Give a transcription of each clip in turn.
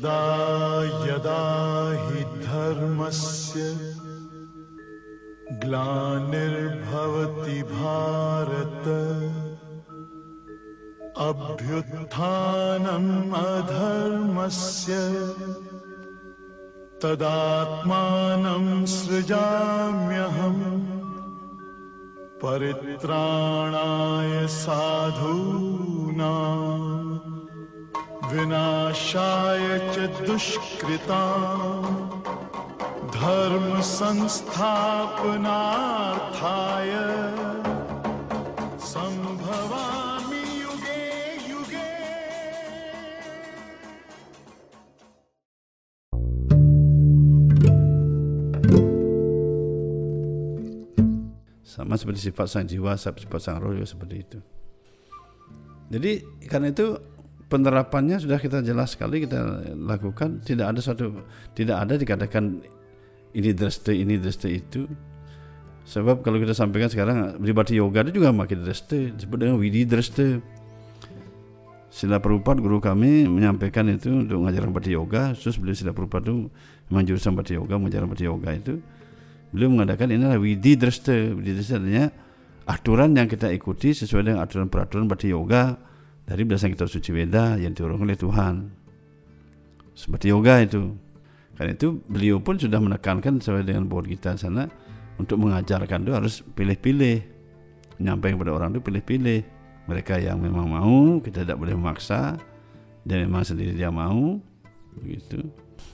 यदा यदा हि धर्मस्य ग्लानिर्भवति भारत अभ्युत्थानम् अधर्मस्य तदात्मानं सृजाम्यहम् परित्राणाय साधूनाम् विनाशाय च दुष्कृता धर्म संस्थापनार्थाय संभवामि युगे युगे sama seperti sifat sang jiwa, sifat sang roh juga seperti itu. Jadi karena itu penerapannya sudah kita jelas sekali kita lakukan, tidak ada suatu tidak ada dikatakan ini dreste ini dreste itu. Sebab kalau kita sampaikan sekarang pribadi yoga itu juga makin dreste disebut dengan widi dreste. Sila Prabhupada guru kami menyampaikan itu untuk mengajarkan bhakti yoga, khusus beliau Sila Prabhupada itu memang jurusan yoga, mengajarkan bhakti yoga itu. Beliau mengadakan ini adalah widi dreste. Widi dreste artinya aturan yang kita ikuti sesuai dengan aturan peraturan bhakti yoga dari berdasarkan kitab suci Weda yang diurung oleh Tuhan. Seperti yoga itu. Karena itu beliau pun sudah menekankan sesuai dengan board kita sana untuk mengajarkan itu harus pilih-pilih. Menyampaikan kepada orang itu pilih-pilih. Mereka yang memang mau kita tidak boleh memaksa. Dan memang sendiri dia mau. Begitu.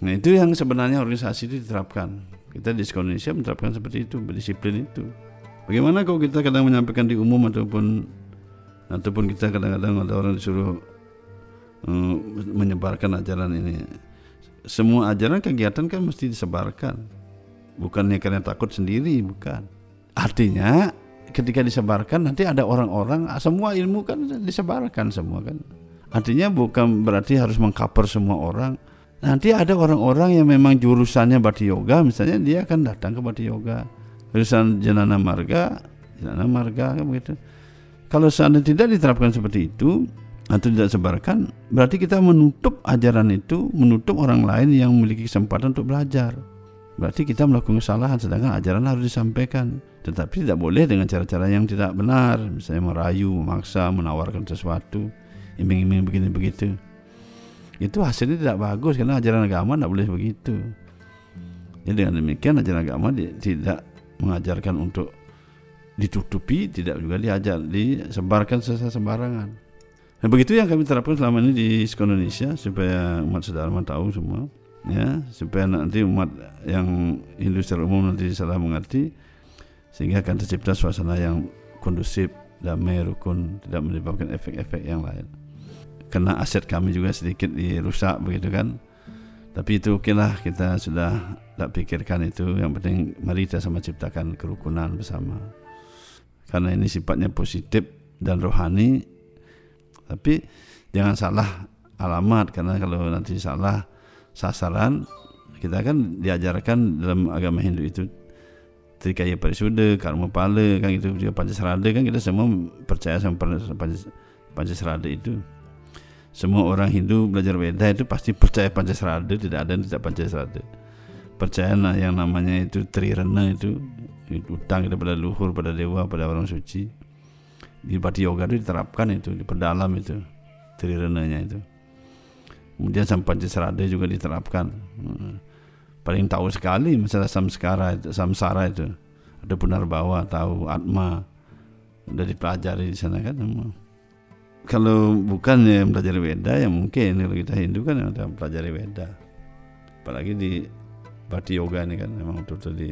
Nah itu yang sebenarnya organisasi itu diterapkan. Kita di sekolah Indonesia menerapkan seperti itu berdisiplin itu. Bagaimana kalau kita kadang menyampaikan di umum ataupun ataupun kita kadang-kadang ada orang disuruh uh, menyebarkan ajaran ini. Semua ajaran kegiatan kan mesti disebarkan. Bukannya karena takut sendiri bukan. Artinya ketika disebarkan nanti ada orang-orang semua ilmu kan disebarkan semua kan. Artinya bukan berarti harus mengcover semua orang. Nanti ada orang-orang yang memang jurusannya bhakti yoga misalnya dia akan datang ke bhakti yoga. Jurusan janana marga janana marga kan begitu kalau seandainya tidak diterapkan seperti itu atau tidak sebarkan berarti kita menutup ajaran itu menutup orang lain yang memiliki kesempatan untuk belajar. Berarti kita melakukan kesalahan sedangkan ajaran harus disampaikan. Tetapi tidak boleh dengan cara-cara yang tidak benar misalnya merayu memaksa menawarkan sesuatu iming-iming begini begitu itu hasilnya tidak bagus karena ajaran agama tidak boleh begitu. Jadi dengan demikian ajaran agama tidak mengajarkan untuk ditutupi tidak juga diajar disebarkan secara sembarangan. Nah begitu yang kami terapkan selama ini di sekolah Indonesia supaya umat saudara tahu semua ya supaya nanti umat yang Hindu secara umum nanti salah mengerti sehingga akan tercipta suasana yang kondusif damai rukun tidak menyebabkan efek-efek yang lain. Kena aset kami juga sedikit dirusak begitu kan tapi itu oke lah kita sudah tak pikirkan itu. Yang penting mari kita sama ciptakan kerukunan bersama karena ini sifatnya positif dan rohani. Tapi jangan salah alamat karena kalau nanti salah sasaran kita kan diajarkan dalam agama Hindu itu. Trikaya Parisuda, Karma Pala kan itu juga Pancasarada kan kita semua percaya sama Pancasarada itu. Semua orang Hindu belajar Weda itu pasti percaya Pancasarada tidak ada yang tidak Pancasarada. Percaya yang namanya itu Trirana itu utang kepada luhur pada dewa pada orang suci. Di Bhakti Yoga itu diterapkan itu diperdalam itu Trirenanya itu. Kemudian Pancasarada juga diterapkan. Paling tahu sekali masalah samskara itu, samsara itu. Ada benar bawa tahu atma. Udah dipelajari di sana kan kalau bukan yang belajar Weda ya mungkin. Kalau kita Hindu kan yang pelajari Weda apalagi di Bhakti Yoga ini kan memang betul-betul di,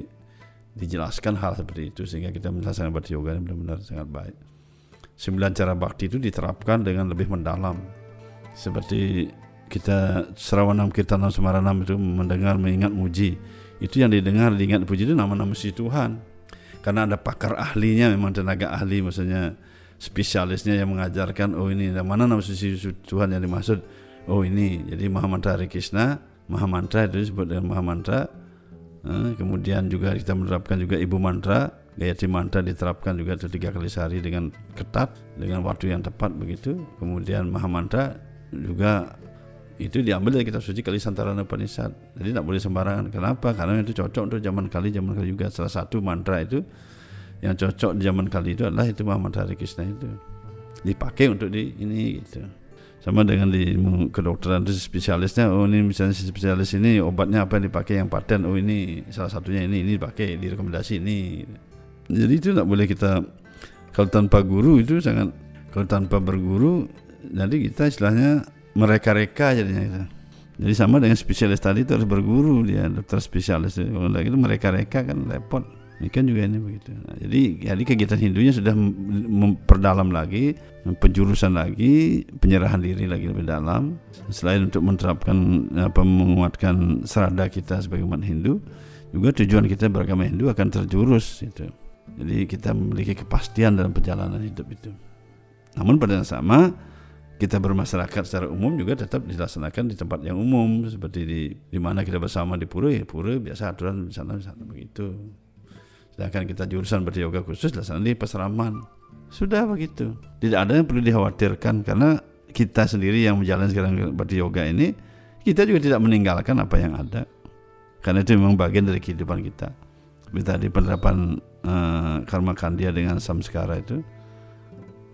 dijelaskan hal seperti itu sehingga kita melaksanakan Bhakti Yoga ini benar-benar sangat baik. Sembilan cara bakti itu diterapkan dengan lebih mendalam. Seperti kita Serawanam Kirtanam Semaranam itu mendengar mengingat muji. Itu yang didengar diingat puji itu nama-nama si Tuhan. Karena ada pakar ahlinya memang tenaga ahli maksudnya spesialisnya yang mengajarkan oh ini mana nama suci Tuhan yang dimaksud? Oh ini jadi Mantra Hari Krishna Maha Mantra itu disebut dengan Maha Mantra kemudian juga kita menerapkan juga Ibu Mantra Gayatri Mantra diterapkan juga itu tiga kali sehari dengan ketat dengan waktu yang tepat begitu kemudian Maha Mantra juga itu diambil dari kitab suci Kalisantara Upanishad. Jadi tidak boleh sembarangan. Kenapa? Karena itu cocok untuk zaman kali zaman kali juga. Salah satu mantra itu yang cocok di zaman kali itu adalah itu mantra Hari Krishna itu dipakai untuk di ini gitu. Sama dengan di kedokteran itu spesialisnya, oh ini misalnya spesialis ini obatnya apa yang dipakai yang paten, oh ini salah satunya ini ini dipakai direkomendasi ini. Jadi itu tidak boleh kita kalau tanpa guru itu sangat kalau tanpa berguru jadi kita istilahnya mereka-reka jadinya gitu. Jadi sama dengan spesialis tadi itu harus berguru dia dokter spesialis. Kalau itu mereka-reka kan repot. Ini kan juga ini begitu. Nah, jadi jadi kegiatan Hindunya sudah memperdalam lagi, penjurusan lagi, penyerahan diri lagi lebih dalam. Selain untuk menerapkan apa menguatkan serada kita sebagai umat Hindu, juga tujuan kita beragama Hindu akan terjurus itu. Jadi kita memiliki kepastian dalam perjalanan hidup itu. Namun pada yang sama kita bermasyarakat secara umum juga tetap dilaksanakan di tempat yang umum seperti di di mana kita bersama di pura ya pura biasa aturan di sana, di sana begitu. Sedangkan kita jurusan berarti yoga khusus dilaksanakan di peseraman. Sudah begitu. Tidak ada yang perlu dikhawatirkan karena kita sendiri yang menjalani sekarang berarti yoga ini kita juga tidak meninggalkan apa yang ada. Karena itu memang bagian dari kehidupan kita. Seperti tadi penerapan uh, karma kandia dengan samskara itu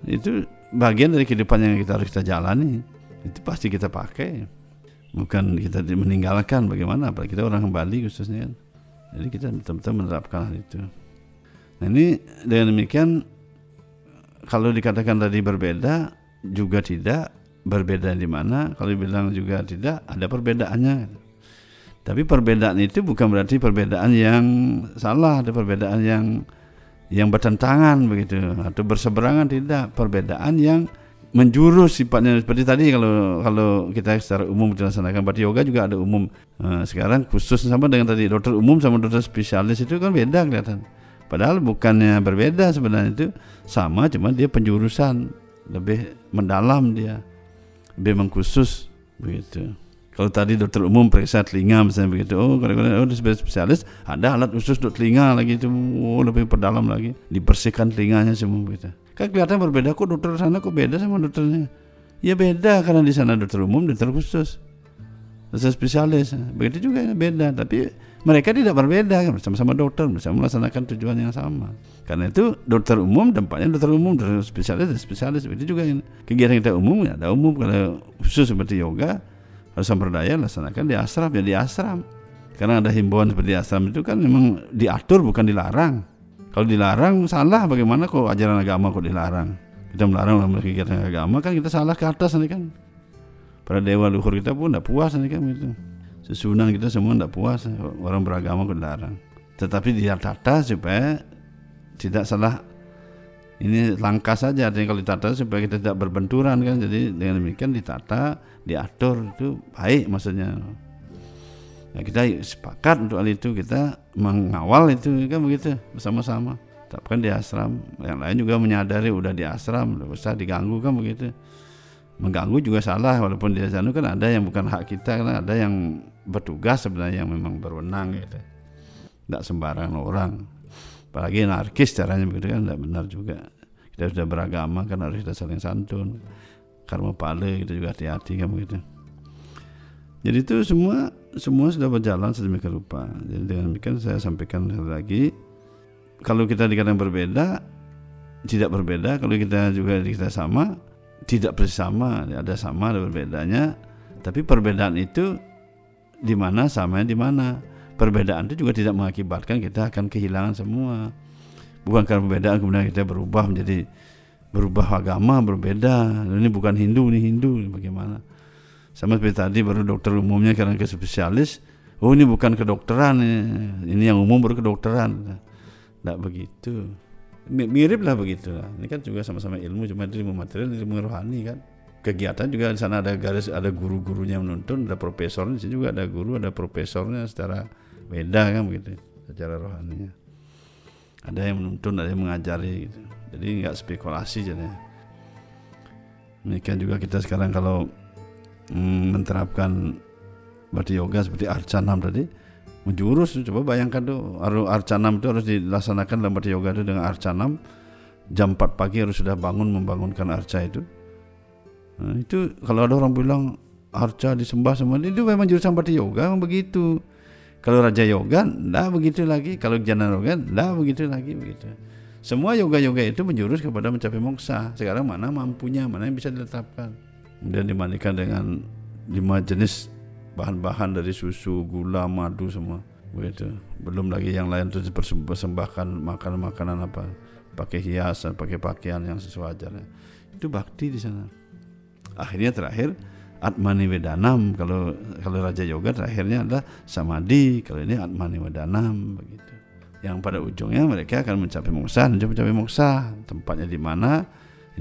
itu bagian dari kehidupan yang kita harus kita jalani itu pasti kita pakai bukan kita meninggalkan bagaimana apalagi kita orang Bali khususnya kan jadi kita betul-betul menerapkan hal itu. Nah ini dengan demikian kalau dikatakan tadi berbeda juga tidak. Berbeda di mana? Kalau dibilang juga tidak ada perbedaannya. Tapi perbedaan itu bukan berarti perbedaan yang salah ada perbedaan yang yang bertentangan begitu atau berseberangan tidak. Perbedaan yang menjurus sifatnya. Seperti tadi kalau kalau kita secara umum dilaksanakan berarti yoga juga ada umum. Nah, sekarang khusus sama dengan tadi dokter umum sama dokter spesialis itu kan beda kelihatan. Padahal bukannya berbeda sebenarnya itu sama cuma dia penjurusan. Lebih mendalam dia. Lebih mengkhusus begitu. Kalau tadi dokter umum periksa telinga misalnya begitu, oh kadang-kadang oh spesialis ada alat khusus untuk telinga lagi itu, oh lebih perdalam lagi, dibersihkan telinganya semua begitu. Kan kelihatan berbeda kok dokter sana kok beda sama dokternya. Ya beda karena di sana dokter umum, dokter khusus, dokter spesialis. Begitu juga beda, tapi mereka tidak berbeda kan bersama-sama dokter, bersama melaksanakan tujuan yang sama. Karena itu dokter umum dampaknya dokter umum, dokter spesialis dan spesialis itu juga ini. Kegiatan kita umum ya ada umum kalau khusus seperti yoga samperdaya laksanakan di asram ya di asram karena ada himbauan seperti asram itu kan memang diatur bukan dilarang kalau dilarang salah. Bagaimana kok ajaran agama kok dilarang? Kita melarang dalam kegiatan agama. Kan kita salah ke atas nih kan. Para dewa luhur kita pun tidak puas nih kan gitu. Sesunan kita semua tidak puas. Orang beragama kok dilarang. Tetapi dia tata supaya tidak salah. Ini langkah saja artinya kalau ditata supaya kita tidak berbenturan kan. Jadi dengan demikian ditata diatur itu baik maksudnya ya kita sepakat untuk hal itu kita mengawal itu kan begitu bersama-sama. Tapi di asram. Yang lain juga menyadari udah di asram udah usah diganggu kan begitu. Mengganggu juga salah walaupun di sana kan ada yang bukan hak kita kan ada yang bertugas sebenarnya yang memang berwenang gitu. Tidak sembarangan orang. Apalagi anarkis caranya begitu kan tidak benar juga. Kita sudah beragama kan harus kita saling santun. Karma pale kita juga hati-hati kan begitu jadi itu semua semua sudah berjalan sedemikian rupa. Jadi dengan demikian saya sampaikan lagi kalau kita dikatakan berbeda tidak berbeda. Kalau kita juga kita sama tidak persis sama ada sama ada berbedanya. Tapi perbedaan itu di mana sama di mana. Perbedaan itu juga tidak mengakibatkan kita akan kehilangan semua. Bukan karena perbedaan kemudian kita berubah menjadi berubah agama berbeda. Ini bukan Hindu ini Hindu bagaimana sama seperti tadi baru dokter umumnya karena ke spesialis. Oh ini bukan kedokteran ini yang umum baru kedokteran. Tidak begitu. Mirip lah begitu lah. Ini kan juga sama-sama ilmu cuma ilmu material ilmu rohani kan. Kegiatan juga di sana ada garis ada guru-gurunya menuntun ada profesor di sini juga ada guru ada profesornya secara beda kan begitu secara rohaninya ada yang menuntun ada yang mengajari gitu. jadi nggak spekulasi jadi demikian juga kita sekarang kalau mm, menerapkan berarti yoga seperti arcanam tadi. Menjurus coba bayangkan tuh arcanam itu harus dilaksanakan dalam berarti yoga itu dengan arcanam. Jam 4 pagi harus sudah bangun membangunkan arca itu. Nah, itu kalau ada orang bilang arca disembah semua itu memang jurusan Bhakti Yoga memang begitu. Kalau Raja Yoga enggak begitu lagi. Kalau Jana Yoga enggak begitu lagi begitu. Semua yoga-yoga itu menjurus kepada mencapai moksa. Sekarang mana mampunya mana yang bisa diletapkan kemudian dibandingkan dengan lima jenis bahan-bahan dari susu gula madu semua. Begitu. Belum lagi yang lain itu dipersembahkan makanan-makanan apa pakai hiasan pakai pakaian yang sesuai itu bakti di sana. Akhirnya terakhir Atmani Vedanam. Kalau kalau Raja Yoga terakhirnya adalah Samadhi. Kalau ini Atmani Vedanam begitu. Yang pada ujungnya mereka akan mencapai moksa mencapai moksa. Tempatnya di mana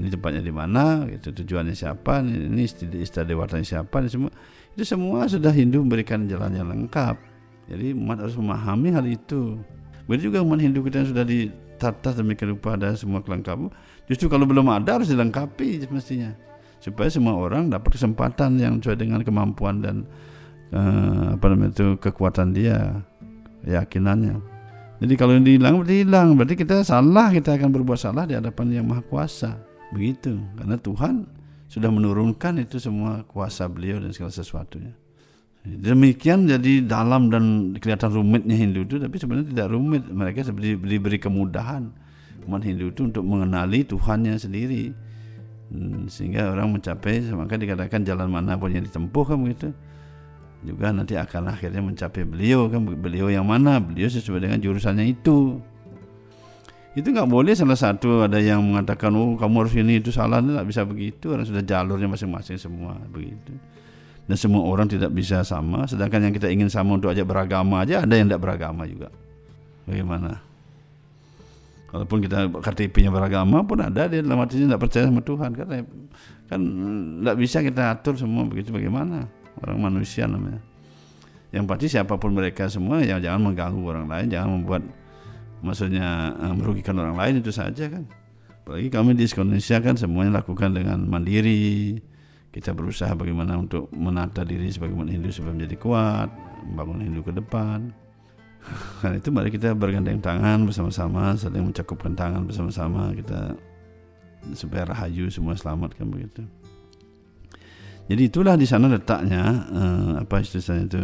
ini tempatnya di mana itu tujuannya siapa ini istadewatanya siapa ini semua. Itu semua sudah Hindu memberikan jalan yang lengkap. Jadi umat harus memahami hal itu. Begitu juga umat Hindu kita yang sudah ditata demikian rupa ada semua kelengkapan. Justru kalau belum ada harus dilengkapi mestinya supaya semua orang dapat kesempatan yang sesuai dengan kemampuan dan uh, apa namanya itu kekuatan dia keyakinannya. Jadi kalau ini hilang berarti hilang. Berarti kita salah kita akan berbuat salah di hadapan yang maha kuasa begitu. Karena Tuhan sudah menurunkan itu semua kuasa beliau dan segala sesuatunya. Demikian jadi dalam dan kelihatan rumitnya Hindu itu tapi sebenarnya tidak rumit. Mereka seperti diberi kemudahan umat Hindu itu untuk mengenali Tuhannya sendiri. Hmm, sehingga orang mencapai maka dikatakan jalan mana pun yang ditempuh kan begitu. Juga nanti akan akhirnya mencapai beliau kan. Beliau yang mana? Beliau sesuai dengan jurusannya itu itu nggak boleh salah satu ada yang mengatakan oh kamu harus ini itu salah. Nggak bisa begitu orang sudah jalurnya masing-masing semua begitu. Dan semua orang tidak bisa sama sedangkan yang kita ingin sama untuk ajak beragama aja ada yang tidak beragama juga. Bagaimana? Walaupun kita KTP-nya beragama pun ada dia dalam artinya tidak percaya sama Tuhan. Karena kan tidak bisa kita atur semua begitu bagaimana? Orang manusia namanya. Yang pasti siapa pun mereka semua ya jangan mengganggu orang lain, jangan membuat maksudnya eh, merugikan orang lain itu saja kan. Apalagi kami di Indonesia kan semuanya lakukan dengan mandiri. Kita berusaha bagaimana untuk menata diri sebagai Hindu supaya menjadi kuat, membangun Hindu ke depan. Karena itu mari kita bergandeng tangan bersama-sama, saling mencakupkan tangan bersama-sama kita supaya rahayu semua selamat kan begitu. Jadi itulah di sana letaknya eh, apa istilahnya itu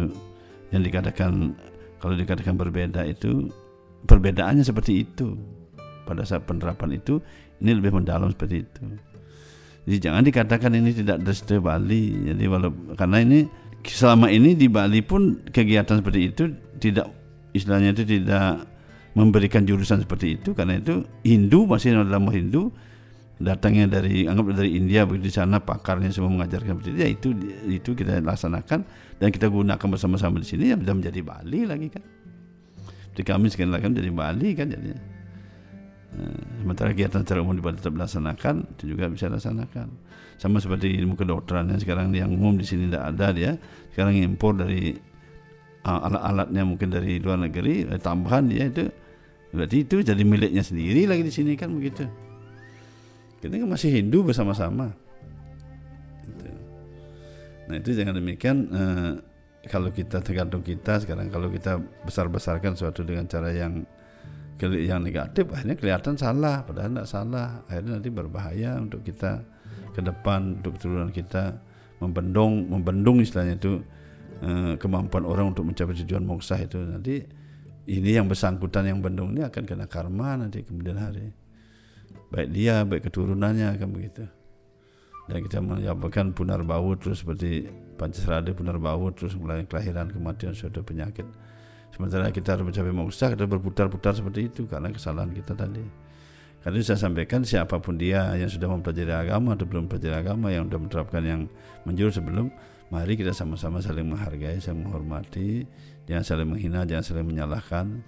yang dikatakan kalau dikatakan berbeda itu perbedaannya seperti itu pada saat penerapan itu ini lebih mendalam seperti itu. Jadi jangan dikatakan ini tidak deste Bali. Jadi walau karena ini selama ini di Bali pun kegiatan seperti itu tidak istilahnya itu tidak memberikan jurusan seperti itu karena itu Hindu masih dalam Hindu datangnya dari anggap dari India begitu di sana pakarnya semua mengajarkan seperti itu ya itu itu kita laksanakan dan kita gunakan bersama-sama di sini ya sudah menjadi Bali lagi kan di kami sekian lagi menjadi Bali kan jadi nah, sementara kegiatan secara umum di Bali tetap dilaksanakan itu juga bisa dilaksanakan. Sama seperti ilmu kedokteran yang sekarang yang umum di sini tidak ada dia. Sekarang impor dari alat-alatnya mungkin dari luar negeri eh, tambahan dia itu. Berarti itu jadi miliknya sendiri lagi di sini kan begitu. Kita kan masih Hindu bersama-sama. Gitu. nah itu jangan demikian eh, kalau kita tergantung kita sekarang kalau kita besar-besarkan suatu dengan cara yang yang negatif akhirnya kelihatan salah padahal tidak salah. Akhirnya nanti berbahaya untuk kita ke depan untuk keturunan kita. Membendung membendung istilahnya itu Eh, kemampuan orang untuk mencapai tujuan moksa itu. Nanti ini yang bersangkutan yang bendung ini akan kena karma nanti kemudian hari. Baik dia baik keturunannya akan begitu. Dan kita menyampaikan punar bau terus seperti Pancasrada punar bau terus mulai kelahiran kematian suatu penyakit. Sementara kita harus mencapai moksa kita berputar-putar seperti itu karena kesalahan kita tadi. Karena saya sampaikan siapa pun dia yang sudah mempelajari agama atau belum mempelajari agama yang sudah menerapkan yang menjurus sebelum Mari kita sama-sama saling menghargai, saling menghormati, jangan saling menghina, jangan saling menyalahkan,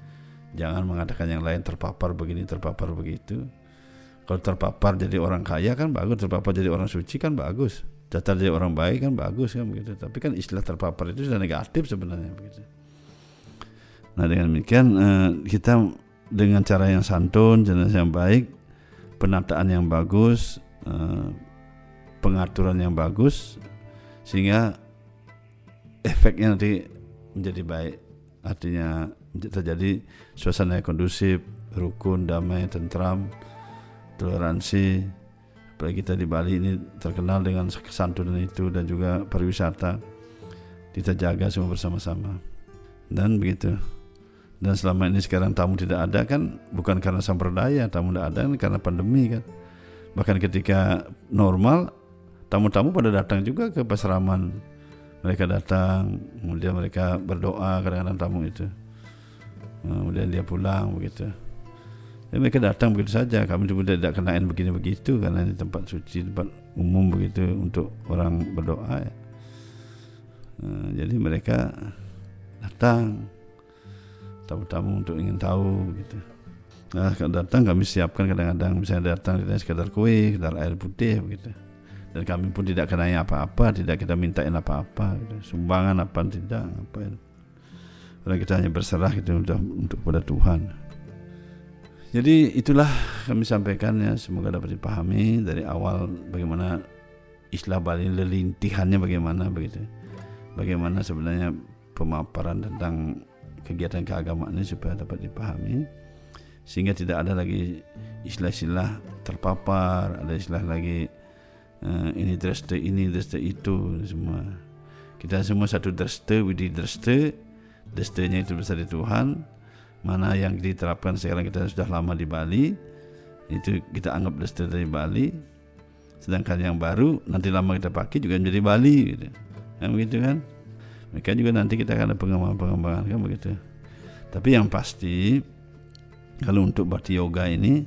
jangan mengatakan yang lain terpapar begini, terpapar begitu. Kalau terpapar jadi orang kaya kan bagus, terpapar jadi orang suci kan bagus, catat jadi orang baik kan bagus kan begitu. Tapi kan istilah terpapar itu sudah negatif sebenarnya begitu. Nah dengan demikian eh, kita dengan cara yang santun, cara yang baik, penataan yang bagus, eh, pengaturan yang bagus, sehingga efeknya nanti menjadi baik artinya terjadi suasana yang kondusif rukun damai tentram toleransi apalagi kita di Bali ini terkenal dengan kesantunan itu dan juga pariwisata. Kita jaga semua bersama-sama. Dan begitu. Dan selama ini sekarang tamu tidak ada kan bukan karena samperdaya tamu tidak ada kan karena pandemi kan. Bahkan ketika normal tamu-tamu pada datang juga ke Pasraman mereka datang kemudian mereka berdoa kadang-kadang tamu itu. Kemudian dia pulang begitu ya, mereka datang begitu saja. Kami juga tidak kenain begini begitu karena ini tempat suci tempat umum begitu untuk orang berdoa ya. Nah, jadi mereka datang. Tamu-tamu untuk ingin tahu gitu. Nah kalau datang kami siapkan kadang-kadang. Misalnya datang kita sekedar kue sekedar air putih begitu. Dan kami pun tidak kenai apa-apa tidak kita mintain apa-apa gitu. sumbangan apa tidak apa ya. Karena kita hanya berserah gitu untuk, untuk kepada Tuhan jadi itulah kami sampaikan ya semoga dapat dipahami dari awal bagaimana istilah Bali lelintihannya bagaimana begitu. Bagaimana sebenarnya pemaparan tentang kegiatan keagamaan ini supaya dapat dipahami sehingga tidak ada lagi istilah-istilah terpapar, ada istilah lagi uh, ini dreste ini dreste itu semua. Kita semua satu dreste, widi dreste, drestenya itu besar di Tuhan, mana yang diterapkan sekarang kita sudah lama di Bali. Itu kita anggap sudah dari Bali. Sedangkan yang baru nanti lama kita pakai juga menjadi Bali gitu. Kan begitu kan? Mereka juga nanti kita akan ada pengembangan-pengembangan kan begitu? Tapi yang pasti kalau untuk bhakti yoga ini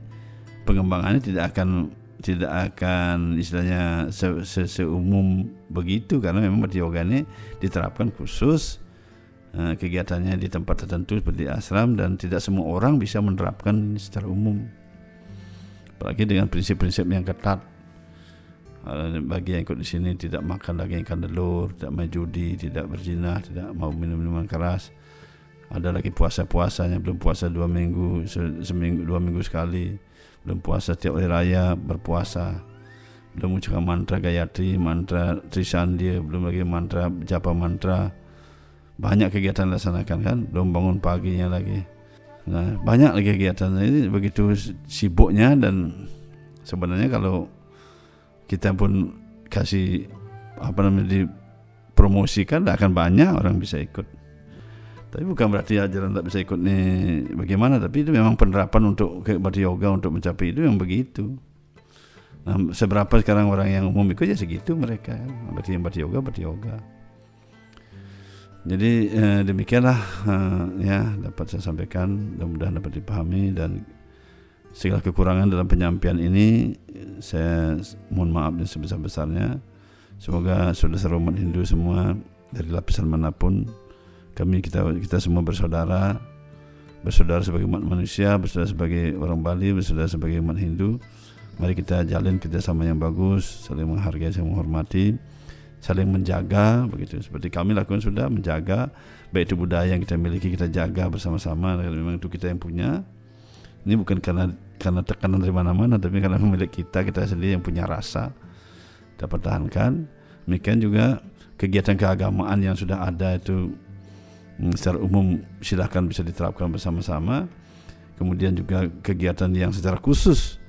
pengembangannya tidak akan tidak akan istilahnya se, se, seumum begitu. Karena memang bhakti yoga ini diterapkan khusus kegiatannya di tempat tertentu seperti asram dan tidak semua orang bisa menerapkan secara umum. Apalagi dengan prinsip-prinsip yang ketat. Eh, bagi yang ikut di sini tidak makan daging ikan telur, tidak main judi, tidak berzina, tidak mau minum minuman keras. Ada lagi puasa-puasanya belum puasa dua minggu, seminggu dua minggu sekali, belum puasa tiap hari raya berpuasa, belum mengucapkan mantra gayatri, mantra trisandya, belum lagi mantra japa mantra, banyak kegiatan dilaksanakan kan? Belum bangun paginya lagi. Nah banyak lagi kegiatan. Ini begitu sibuknya dan sebenarnya kalau kita pun kasih apa namanya dipromosikan akan banyak orang bisa ikut. Tapi bukan berarti ajaran tak bisa ikut nih bagaimana? Tapi itu memang penerapan untuk berarti yoga untuk mencapai itu yang begitu. Nah seberapa sekarang orang yang umum ikut ya segitu mereka. Berarti yang berarti yoga berarti yoga jadi eh, demikianlah eh, ya dapat saya sampaikan mudah-mudahan dapat dipahami dan segala kekurangan dalam penyampaian ini saya mohon maaf yang sebesar-besarnya. Semoga saudara umat Hindu semua dari lapisan mana pun kami kita kita semua bersaudara bersaudara sebagai umat manusia, bersaudara sebagai orang Bali, bersaudara sebagai umat Hindu. Mari kita jalin kerjasama yang bagus, saling menghargai, saling menghormati saling menjaga begitu. Seperti kami lakukan sudah menjaga baik itu budaya yang kita miliki kita jaga bersama-sama. Memang itu kita yang punya ini bukan karena karena tekanan dari mana-mana tapi karena milik kita kita sendiri yang punya rasa kita pertahankan. Demikian juga kegiatan keagamaan yang sudah ada itu hmm, secara umum silahkan bisa diterapkan bersama-sama. Kemudian juga kegiatan yang secara khusus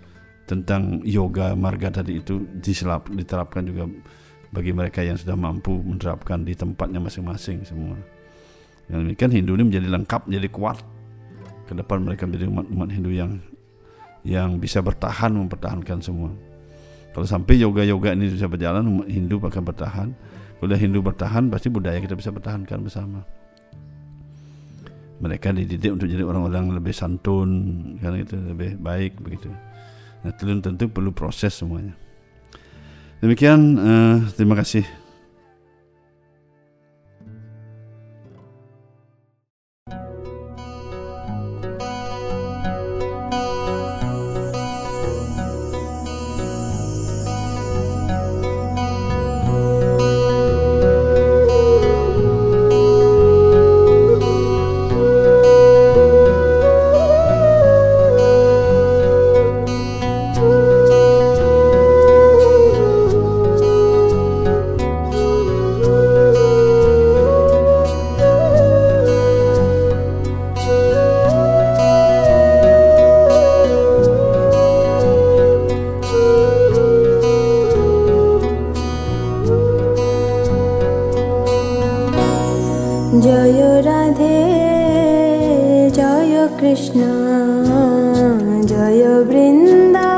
tentang yoga marga tadi itu diselap, diterapkan juga bagi mereka yang sudah mampu menerapkan di tempatnya masing-masing semua. Yang demikian Hindu ini menjadi lengkap, menjadi kuat. Ke depan mereka menjadi umat-umat Hindu yang yang bisa bertahan mempertahankan semua. Kalau sampai yoga-yoga ini bisa berjalan, umat Hindu akan bertahan. Kalau Hindu bertahan, pasti budaya kita bisa pertahankan bersama. Mereka dididik untuk jadi orang-orang lebih santun, kan itu lebih baik begitu. Nah, tentu perlu proses semuanya. Demikian, uh, terima kasih. जय वृन्दा।